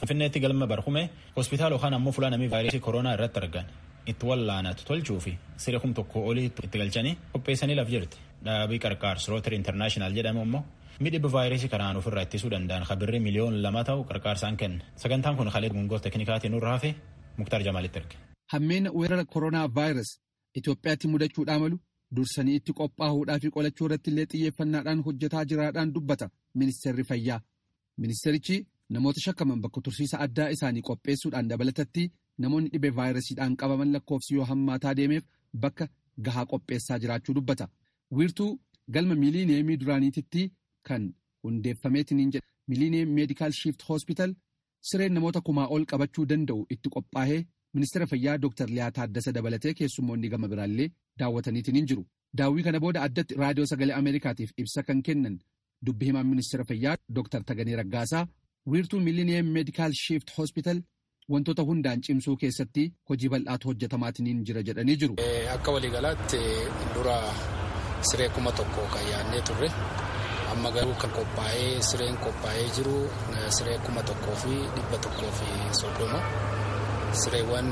Finfinneetti galma barhume hospitaala yookaan ammoo fuula namii vaayirasii koronaa irratti argan itti wallaanatu tolchuu fi siree kum tokko olii itti galchanii qopheessanii laf jirti. Dhaabii qarqaarsu rootir intarnaashinaal jedhamu immoo midhiba vaayirasii kanaan ofirraa ittisuu danda'an kabirri miliyoon lama ta'u qarqaarsaan kenna. Sagantaan kun kalee gungoo teeknikaatiin nurra hafe Muktaar Jamaalitti erge. Hammeena weerara koronaa vaayirasi Itoophiyaatti mudachuudhaa malu dursanii itti qophaa'uudhaa fi qolachuu irratti illee xiyyeeffannaadhaan hojjetaa jiraadhaan dubbata ministeerri fayyaa. Ministeerichi namoota shakkaman bakka tursiisa addaa isaanii qopheessuudhaan dabalatatti namoonni dhibee vaayirasiidhaan qabaman lakkoofsi yoo hammaataa deemeef bakka gahaa qopheessaa jiraachuu dubbata. Wiirtuu galma miiliineemii duraaniititti kan hundeeffameetiin jedha miiliineem meedikaal shiift hospital sireen namoota kumaa ol qabachuu danda'u itti qophaa'ee ministeera fayyaa Dr. Liyaa Taaddasa dabalatee keessummoonni gama biraallee daawwataniitiin jiru. Daawwii kana booda addatti raadiyoo sagalee Ameerikaatiif ibsa kan kennan dubbi himaan ministeera fayyaa Dr. Taganee Raggaasaa wiirtuu miiliineem meedikaal shiift hospital wantoota hundaan cimsuu keessatti hojii bal'aatu hojjetamaatiin jira jedhanii jiru. Akka waliigalaatti dura siree kuma tokko kan yaadnee turre amma garuu kan qophaa'ee sireen qophaa'ee jiru siree kuma tokkoo fi dhibba tokkoo fi soddoma. Sireewwan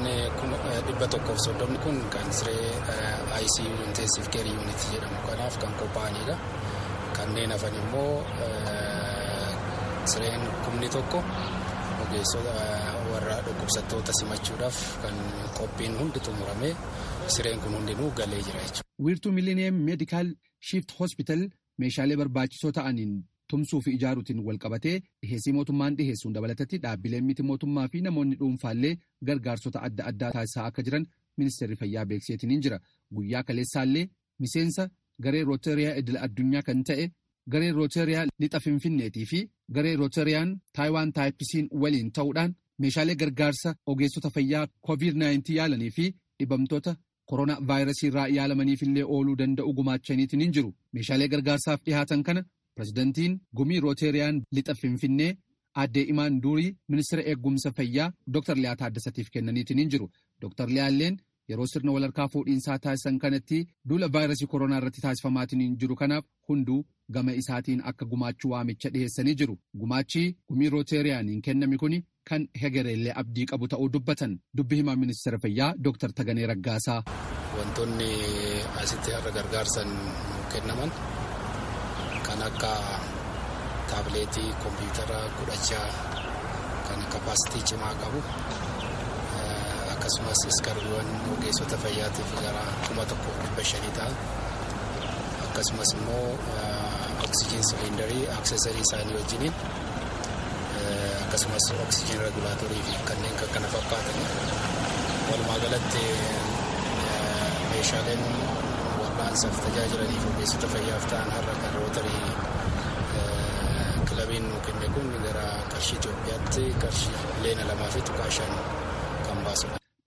dhibba tokkoof soddomni kun kan siree ICU intensive care unit jedhamu kanaaf kan qophaa'anidha. Kanneen hafan immoo sireen kumni tokko ogeessota warra dhukkubsattoota simachuudhaaf kan qophiin hundi xumuramee sireen kun hundinuu galee jira jechuudha. Wiirtuu Millennium Medical Shift Hospital meeshaalee barbaachisoo ta'aniin tumsuu fi ijaaruutiin wal qabatee dhiheessii mootummaan dhiheessuun dabalatatti dhaabbileen miti mootummaa fi namoonni dhuunfaallee gargaarsota adda addaa taasisaa akka jiran ministeerri fayyaa beeksiseetiin jira. Guyyaa kaleessaallee miseensa garee rooteriyaa idil addunyaa kan ta'e garee rooteriyaa lixa finfinneetii fi garee rooteriyaan taayiwaan taayippisiin waliin ta'uudhaan meeshaalee gargaarsa ogeessota fayyaa covid-19 yaalanii fi dhibamtoota koronaa vaayirasii irraa yaalamaniifillee ooluu danda'u gumaachaniitiin jiru. Meeshaalee gargaarsaaf dhihaatan kana pirezidantiin gumii rooteriyaan lixa finfinnee addee imaan durii ministeera eegumsa fayyaa Dr. Liyaa Taaddasatiif kennaniitiin jiru. Dr. Liyaalleen yeroo sirna walharkaa fuudhiinsaa taasisan kanatti duula vaayirasii koronaa irratti taasifamaatiin jiru kanaaf hunduu gama isaatiin akka gumaachuu waamicha dhiheessanii jiru. Gumaachi gumii rooteriyaaniin kenname kuni kan hegereellee abdii qabu ta'uu dubbatan dubbi himaa ministeera fayyaa Dr. Taganee Raggaasaa. Wantoonni asitti har'a gargaarsan kennaman kan akka taabileetii kompiitara kudhachaa kan kapaasitii cimaa qabu akkasumas iskarbiiwwan ogeessota fayyaatiif gara kuma tokko dhibba shanii ta'an akkasumas immoo oksijiin siliindarii aksesarii isaanii wajjiniin akkasumas oksijiin regulaatorii fi kanneen kan kana fakkaatan walumaa galatti meeshaaleen wal'aansaaf tajaajilaniif ogeessota fayyaaf ta'an har'a kan rootarii kilabiin nu kenne kun gara qarshii Itoophiyaatti qarshii leena lamaa fi tuqaa shan.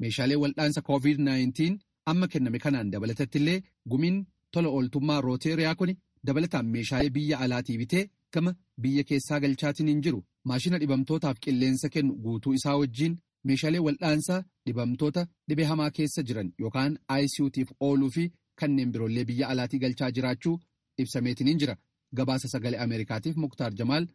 Meeshaalee wal'aansa COVID-19 amma kenname kanaan dabalatatti illee gumiin tola ooltummaa rooteriyaa kun dabalataan meeshaalee biyya alaatii bitee gama biyya keessaa galchaatiin hin jiru. Maashina dhibamtootaaf qilleensa kennu guutuu isaa wajjin meeshaalee wal'aansaa dhibamtoota dhibee hamaa keessa jiran yookaan ICUtiif ooluu fi kanneen biroollee biyya alaatii galchaa jiraachuu ibsameetiin hin jira. Gabaasa sagalee Ameerikaatiif Muktaar Jamaal.